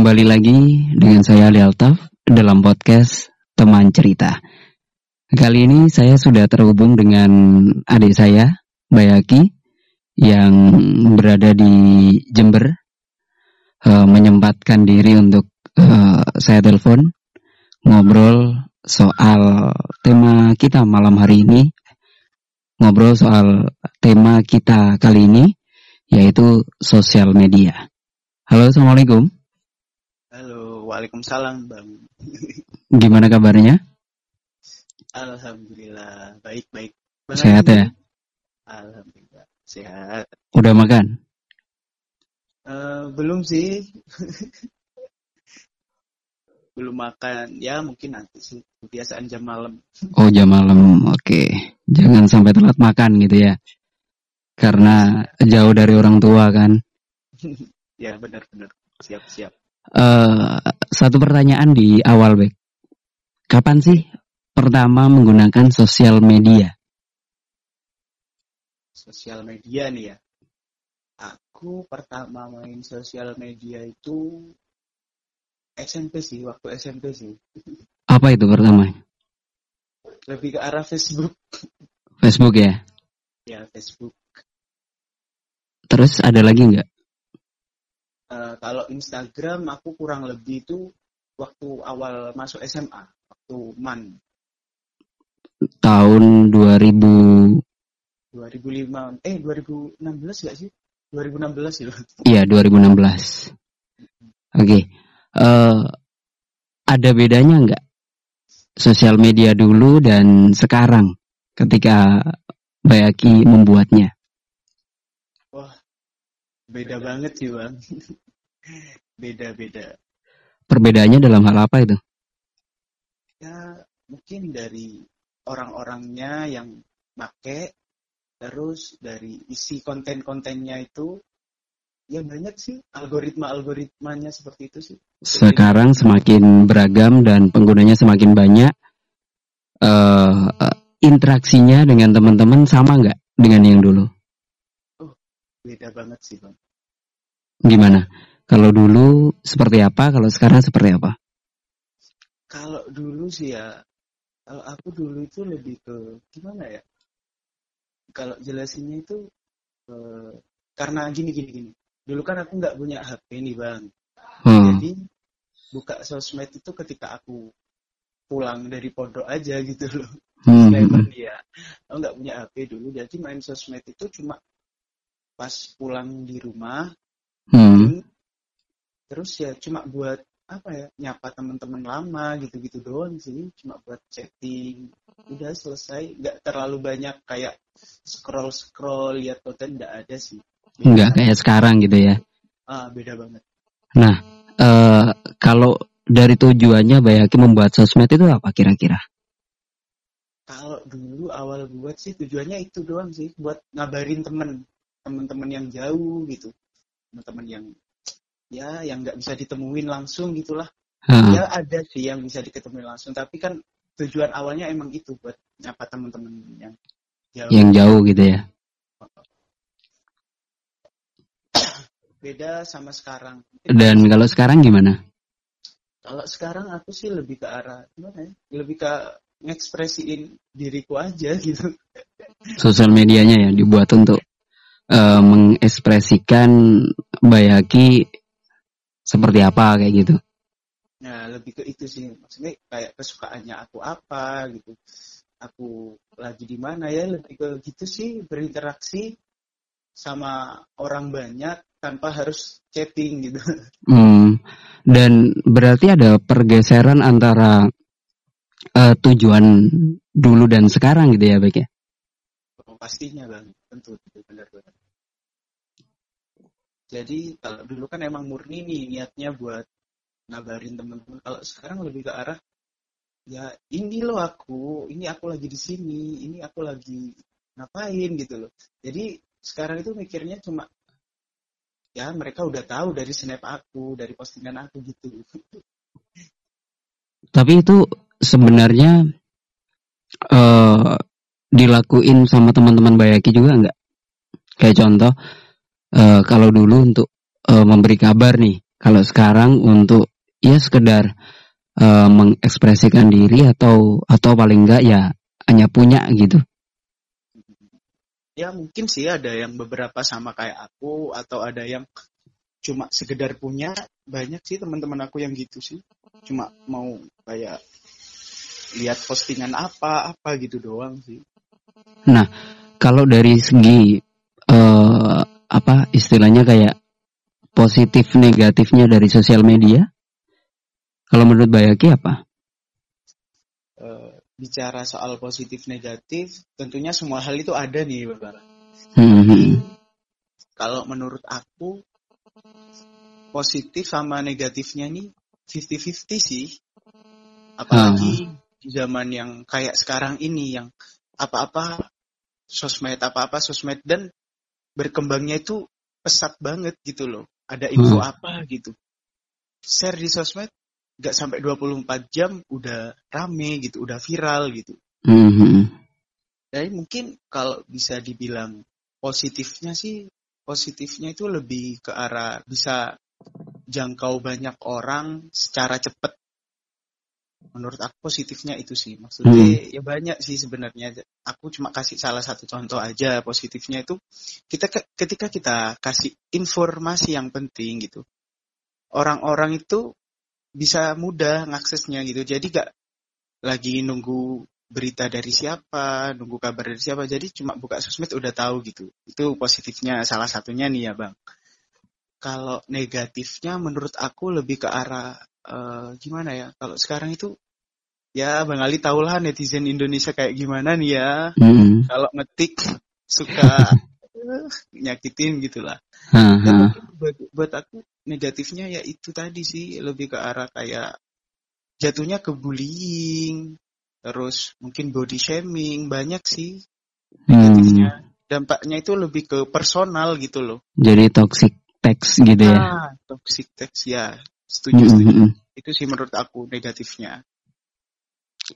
Kembali lagi dengan saya Ali Altaf dalam podcast Teman Cerita. Kali ini saya sudah terhubung dengan adik saya, Bayaki, yang berada di Jember, uh, menyempatkan diri untuk uh, saya telepon ngobrol soal tema kita malam hari ini, ngobrol soal tema kita kali ini, yaitu sosial media. Halo, assalamualaikum. Waalaikumsalam Bang. Gimana kabarnya? Alhamdulillah baik baik. Bang sehat ya? Alhamdulillah sehat. Udah makan? Uh, belum sih. belum makan. Ya mungkin nanti sih. Kebiasaan jam malam. Oh jam malam. Oke. Okay. Jangan sampai telat makan gitu ya. Karena jauh dari orang tua kan. ya benar-benar. Siap-siap. Uh, satu pertanyaan di awal, Bek. Kapan sih pertama menggunakan sosial media? Sosial media nih ya. Aku pertama main sosial media itu SMP sih, waktu SMP sih. Apa itu pertama? Lebih ke arah Facebook. Facebook ya? Ya, Facebook. Terus ada lagi nggak? Uh, kalau Instagram aku kurang lebih itu waktu awal masuk SMA, waktu MAN. Tahun 2000 2005 eh 2016 gak sih? 2016 ya. Iya, 2016. Oke. Okay. Uh, eh, ada bedanya nggak sosial media dulu dan sekarang ketika Bayaki membuatnya? Beda banget sih bang. Beda-beda. Perbedaannya dalam hal apa itu? Ya mungkin dari orang-orangnya yang make, terus dari isi konten-kontennya itu, ya banyak sih algoritma-algoritmanya seperti itu sih. Sekarang semakin beragam dan penggunanya semakin banyak. Uh, interaksinya dengan teman-teman sama nggak dengan yang dulu? Beda banget sih bang. Gimana? Kalau dulu seperti apa? Kalau sekarang seperti apa? Kalau dulu sih ya, kalau aku dulu itu lebih ke gimana ya? Kalau jelasinnya itu eh, karena gini gini gini. Dulu kan aku nggak punya HP nih bang. Hmm. Jadi buka sosmed itu ketika aku pulang dari pondok aja gitu loh. Hmm. ya, aku nggak punya HP dulu, jadi main sosmed itu cuma pas pulang di rumah hmm. terus ya cuma buat apa ya nyapa teman-teman lama gitu-gitu doang sih. Cuma buat chatting. Udah selesai nggak terlalu banyak kayak scroll scroll lihat konten nggak ada sih. Nggak kayak sekarang gitu ya? Ah beda banget. Nah uh, kalau dari tujuannya Bayaki membuat sosmed itu apa kira-kira? Kalau dulu awal buat sih tujuannya itu doang sih buat ngabarin temen teman-teman yang jauh gitu. Teman-teman yang ya yang nggak bisa ditemuin langsung gitulah. Hmm. ya ada sih yang bisa diketemuin langsung tapi kan tujuan awalnya emang itu buat apa teman-teman yang jauh. Yang jauh gitu ya? Beda sama sekarang. Dan kalau sekarang gimana? Kalau sekarang aku sih lebih ke arah gimana ya? Lebih ke ngekspresiin diriku aja gitu. Sosial medianya ya dibuat untuk uh, mengekspresikan Bayaki seperti apa kayak gitu. Nah, lebih ke itu sih. Maksudnya kayak kesukaannya aku apa gitu. Aku lagi di mana ya, lebih ke gitu sih berinteraksi sama orang banyak tanpa harus chatting gitu. Hmm. Dan berarti ada pergeseran antara uh, tujuan dulu dan sekarang gitu ya, baik ya? Oh, pastinya bang, tentu, benar-benar. Jadi kalau dulu kan emang murni nih niatnya buat ngabarin temen-temen. Kalau sekarang lebih ke arah ya ini loh aku, ini aku lagi di sini, ini aku lagi ngapain gitu loh. Jadi sekarang itu mikirnya cuma ya mereka udah tahu dari snap aku, dari postingan aku gitu. Tapi itu sebenarnya uh, dilakuin sama teman-teman Bayaki juga nggak? Kayak contoh, uh, kalau dulu untuk uh, memberi kabar nih kalau sekarang untuk ya sekedar uh, mengekspresikan diri atau atau paling enggak ya hanya punya gitu. Ya mungkin sih ada yang beberapa sama kayak aku atau ada yang cuma sekedar punya banyak sih teman-teman aku yang gitu sih. Cuma mau kayak lihat postingan apa apa gitu doang sih. Nah kalau dari segi uh, apa istilahnya kayak positif negatifnya dari sosial media? Kalau menurut Bayaki apa? Uh, bicara soal positif negatif, tentunya semua hal itu ada nih, Bapak. Hmm. Kalau menurut aku positif sama negatifnya nih 50-50 sih. Apalagi hmm. di zaman yang kayak sekarang ini yang apa-apa sosmed apa-apa sosmed dan berkembangnya itu pesat banget gitu loh. Ada info hmm. apa gitu. Share di sosmed gak sampai 24 jam udah rame gitu, udah viral gitu. Hmm. Jadi mungkin kalau bisa dibilang positifnya sih, positifnya itu lebih ke arah bisa jangkau banyak orang secara cepat menurut aku positifnya itu sih. Maksudnya hmm. ya banyak sih sebenarnya. Aku cuma kasih salah satu contoh aja positifnya itu kita ketika kita kasih informasi yang penting gitu orang-orang itu bisa mudah ngaksesnya gitu. Jadi gak lagi nunggu berita dari siapa nunggu kabar dari siapa. Jadi cuma buka sosmed udah tahu gitu. Itu positifnya salah satunya nih ya bang. Kalau negatifnya menurut aku lebih ke arah uh, gimana ya? Kalau sekarang itu ya Bang Ali tahulah netizen Indonesia kayak gimana nih ya. Mm. kalau ngetik suka uh, nyakitin gitulah. Uh-huh. buat, buat aku negatifnya ya itu tadi sih lebih ke arah kayak jatuhnya ke bullying terus mungkin body shaming banyak sih negatifnya. Hmm. dampaknya itu lebih ke personal gitu loh. Jadi toxic text gitu ya? Ah, toxic text ya Setuju, mm -hmm. setuju. Itu sih menurut aku negatifnya.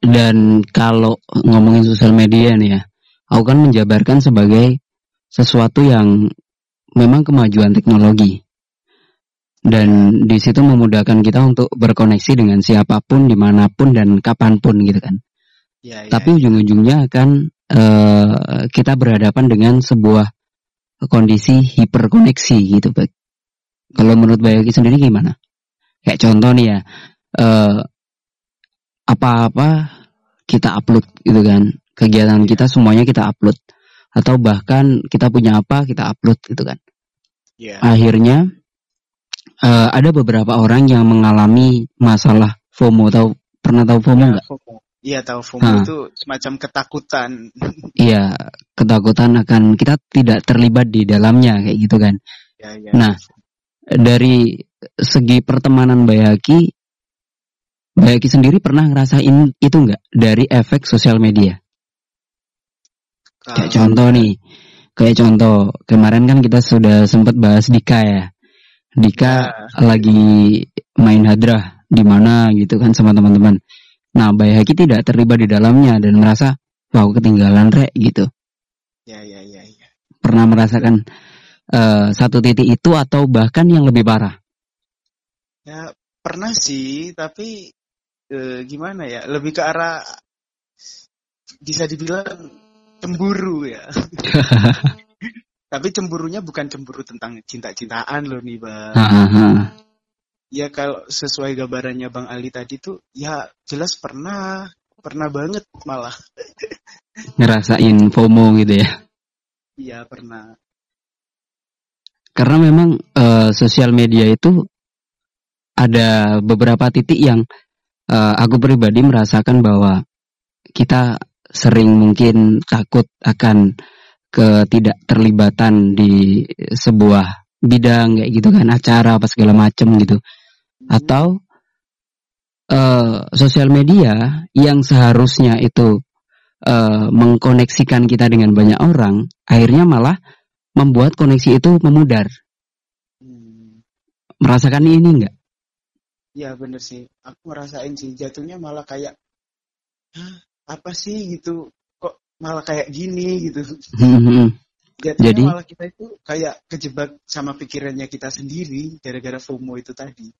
Dan kalau ngomongin sosial media nih ya, aku kan menjabarkan sebagai sesuatu yang memang kemajuan teknologi. Dan di situ memudahkan kita untuk berkoneksi dengan siapa pun, di mana pun, dan kapan pun gitu kan. Ya, ya, Tapi ya. ujung-ujungnya kan uh, kita berhadapan dengan sebuah kondisi hiperkoneksi gitu, Pak. Kalau menurut Bayaki sendiri gimana? Kayak contoh nih ya, uh, apa-apa kita upload gitu kan. Kegiatan kita semuanya kita upload. Atau bahkan kita punya apa kita upload gitu kan. Yeah. Akhirnya uh, ada beberapa orang yang mengalami masalah FOMO. Tahu pernah tahu FOMO nggak? Iya tahu FOMO nah, itu semacam ketakutan. Iya ketakutan akan kita tidak terlibat di dalamnya kayak gitu kan. Ya, ya. Nah dari segi pertemanan Bayaki, Bayaki sendiri pernah ngerasain itu nggak dari efek sosial media? Kayak contoh nih, kayak contoh kemarin kan kita sudah sempat bahas Dika ya. Dika ya. lagi main hadrah di mana gitu kan sama teman-teman. Nah, Bayaki tidak terlibat di dalamnya dan merasa wow ketinggalan rek gitu. Ya ya ya ya. Pernah merasakan uh, satu titik itu atau bahkan yang lebih parah? Ya pernah sih, tapi e, gimana ya? Lebih ke arah bisa dibilang cemburu ya. tapi cemburunya bukan cemburu tentang cinta-cintaan loh nih bang. Ya kalau sesuai gambarannya bang Ali tadi tuh, ya jelas pernah, pernah banget malah. Ngerasain FOMO gitu ya? Iya pernah. Karena memang uh, sosial media itu ada beberapa titik yang uh, aku pribadi merasakan bahwa kita sering mungkin takut akan ketidakterlibatan di sebuah bidang kayak gitu kan acara apa segala macem gitu. Atau uh, sosial media yang seharusnya itu uh, mengkoneksikan kita dengan banyak orang akhirnya malah membuat koneksi itu memudar. Hmm. merasakan ini enggak ya bener sih aku ngerasain sih jatuhnya malah kayak Hah, apa sih gitu kok malah kayak gini gitu Jadinya Jadi- malah kita itu kayak kejebak sama pikirannya kita sendiri gara-gara FOMO itu tadi.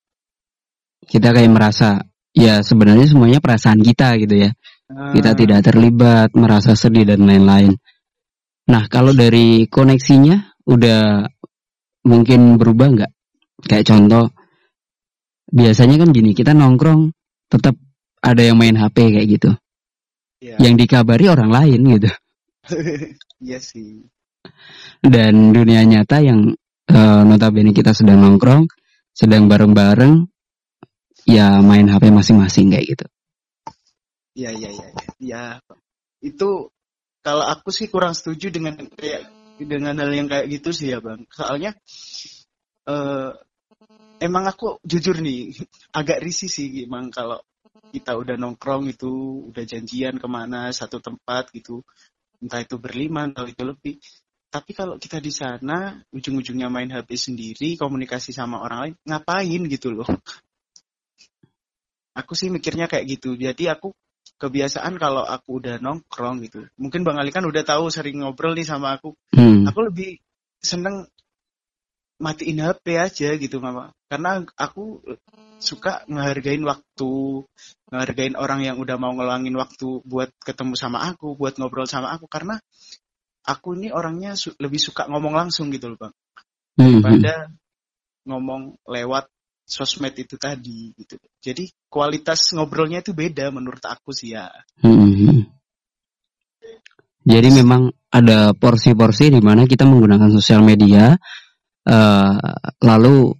Kita kayak merasa ya sebenarnya semuanya perasaan kita gitu ya. Kita Ah, tidak terlibat, merasa sedih dan lain-lain. Nah, kalau dari koneksinya udah mungkin berubah nggak? Kayak contoh, biasanya kan gini, kita nongkrong tetap ada yang main HP kayak gitu. Iya. Yang dikabari orang lain gitu. Iya sih. Dan dunia nyata yang eh, notabene kita sedang nongkrong, sedang bareng-bareng, ya main HP masing-masing kayak gitu. Iya iya iya iya. Ya, itu kalau aku sih kurang setuju dengan kayak dengan hal yang kayak gitu sih ya bang. Soalnya eh emang aku jujur nih agak risih sih emang kalau kita udah nongkrong itu udah janjian ke mana satu tempat gitu. Entah itu berlima entah itu lebih. Tapi kalau kita di sana ujung-ujungnya main HP sendiri komunikasi sama orang lain ngapain gitu loh? Aku sih mikirnya kayak gitu. Jadi aku kebiasaan kalau aku udah nongkrong gitu. Mungkin bang Ali kan udah tahu sering ngobrol nih sama aku. Hmm. aku lebih seneng matiin HP aja gitu mama. Karena aku suka ngehargain waktu ngehargain orang yang udah mau ngeluangin waktu buat ketemu sama aku buat ngobrol sama aku. Karena aku ini orangnya su- lebih suka ngomong langsung gitu loh bang. Hmm. pada ngomong lewat sosmed itu tadi gitu. Jadi kualitas ngobrolnya itu beda menurut aku sih ya. Hmm. Jadi memang ada porsi-porsi di mana kita menggunakan sosial media, eh, lalu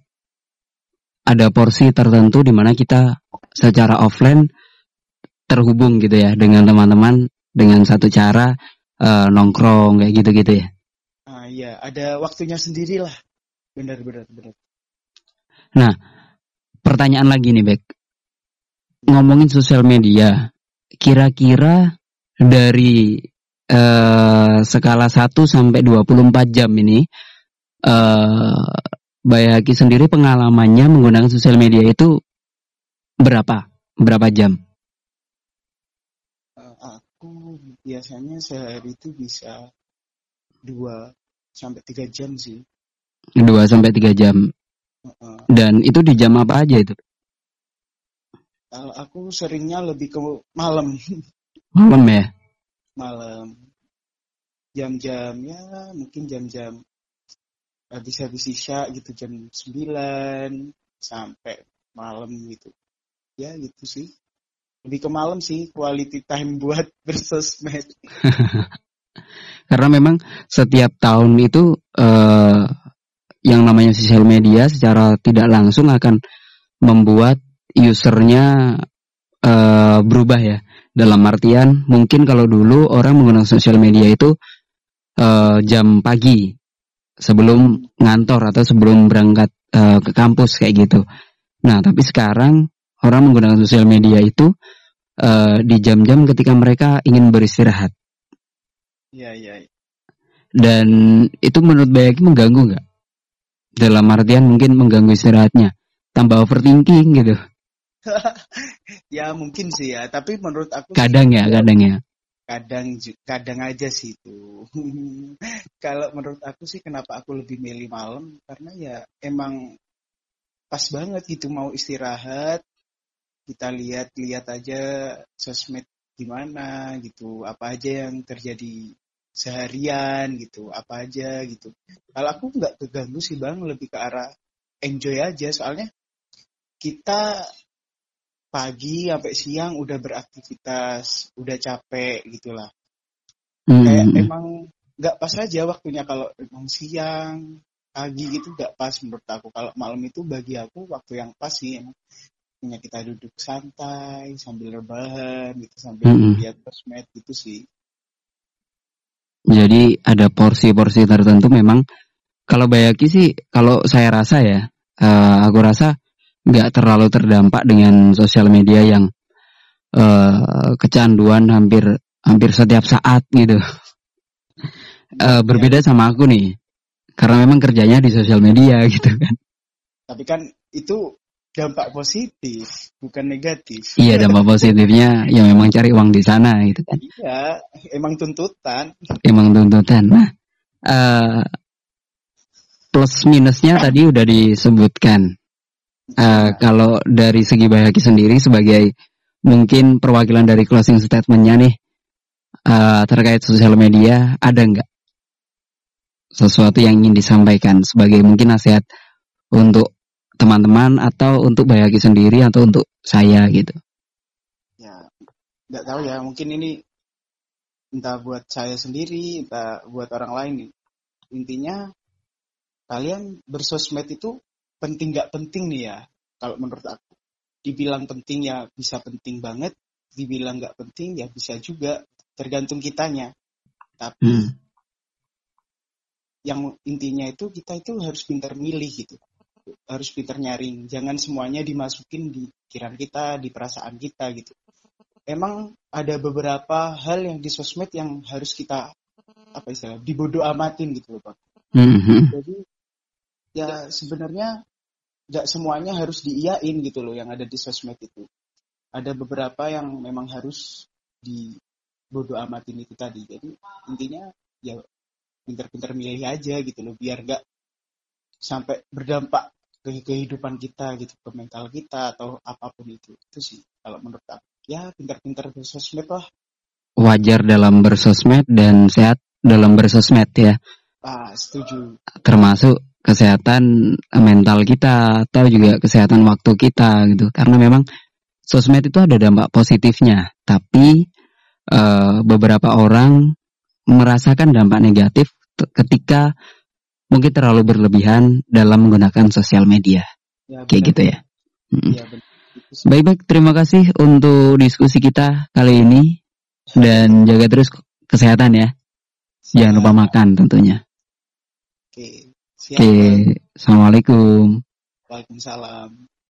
ada porsi tertentu di mana kita secara offline terhubung gitu ya dengan teman-teman dengan satu cara eh, nongkrong kayak gitu-gitu ya. ah iya ada waktunya sendiri lah benar benar benar Pertanyaan lagi nih, Bek. Ngomongin sosial media, kira-kira dari eh, skala 1 sampai 24 jam ini eh Bayaki sendiri pengalamannya menggunakan sosial media itu berapa? Berapa jam? Eh, aku biasanya sehari itu bisa dua sampai tiga jam sih 2 sampai 3 jam. Dan itu di jam apa aja itu? aku seringnya lebih ke malam Malam ya? malam jam-jam ya mungkin jam-jam habis-habis isya gitu jam 9 sampai malam gitu. Ya gitu sih. Lebih ke malam sih quality time buat bersosmed. Karena memang setiap tahun itu eh, yang namanya sosial media secara tidak langsung akan membuat usernya eh, berubah ya. Dalam artian mungkin kalau dulu orang menggunakan sosial media itu eh, jam pagi sebelum ngantor atau sebelum berangkat eh, ke kampus kayak gitu. Nah tapi sekarang orang menggunakan sosial media itu eh, di jam-jam ketika mereka ingin beristirahat. iya iya. Dan itu menurut Bayaki mengganggu nggak? Dalam artian mungkin mengganggu istirahatnya. Tambah overthinking gitu. ya mungkin sih ya tapi menurut aku Kadang ya, kadang ya. Kadang kadang aja sih itu. Kalau menurut aku sih kenapa aku lebih milih malam? Karena ya emang pas banget gitu mau istirahat kita lihat-lihat aja sosmed gimana gitu apa aja yang terjadi seharian gitu apa aja gitu. Kalau aku nggak keganggu sih bang lebih ke arah enjoy aja. Soalnya kita pagi sampai siang udah beraktivitas udah capek gitulah kayak Hmm. emang nggak pas aja waktunya kalau emang siang pagi gitu nggak pas menurut aku kalau malam itu bagi aku waktu yang pas sih emang punya kita duduk santai sambil rebahan gitu sambil Mm-mm. lihat sosmed gitu sih Jadi ada porsi-porsi tertentu memang kalau Bayaki sih kalau saya rasa ya, eh, aku rasa nggak terlalu terdampak dengan sosial media yang eh, kecanduan hampir hampir setiap saat gitu. Eh, berbeda sama aku nih, karena memang kerjanya di sosial media gitu kan. tapi kan itu dampak positif bukan negatif Iya dampak positifnya ya memang cari uang di sana gitu kan. iya emang tuntutan Emang tuntutan. Nah, uh, plus minusnya tadi udah disebutkan. Uh, kalau dari segi Bayaki sendiri sebagai mungkin perwakilan dari closing statementnya nih uh, terkait sosial media ada nggak sesuatu yang ingin disampaikan sebagai mungkin nasihat untuk teman-teman atau untuk Bayaki sendiri atau untuk saya gitu? Ya, nggak tahu ya. Mungkin ini entah buat saya sendiri, entah buat orang lain. Intinya kalian bersosmed itu penting nggak penting nih ya kalau menurut aku. Dibilang penting ya bisa penting banget dibilang nggak penting ya bisa juga tergantung kitanya. Tapi hmm. yang intinya itu kita itu harus pintar milih gitu. Harus pintar nyaring. Jangan semuanya dimasukin di pikiran kita di perasaan kita gitu. Emang ada beberapa hal yang di sosmed yang harus kita apa istilah dibodoh amatin gitu loh pak. Mm -hmm. jadi ya sebenarnya nggak semuanya harus diiyain gitu loh yang ada di sosmed itu. Ada beberapa yang memang harus di bodo amatin itu tadi. Jadi intinya ya pinter-pinter milih aja gitu loh biar nggak sampai berdampak ke kehidupan kita gitu ke mental kita atau apa pun itu. Itu sih kalau menurut aku. Ya pinter-pinter bersosmed lah. Wajar dalam bersosmed dan sehat dalam bersosmed ya. Ah setuju. Termasuk kesehatan mental kita atau juga kesehatan waktu kita gitu. Karena memang sosmed itu ada dampak positifnya. Tapi uh, beberapa orang merasakan dampak negatif ketika mungkin terlalu berlebihan dalam menggunakan sosial media. Ya, kayak gitu ya, ya baik-baik terima kasih untuk diskusi kita kali ini. Dan jaga terus kesehatan ya. Jangan lupa makan tentunya. Oke Oke, okay. Assalamualaikum. Waalaikumsalam.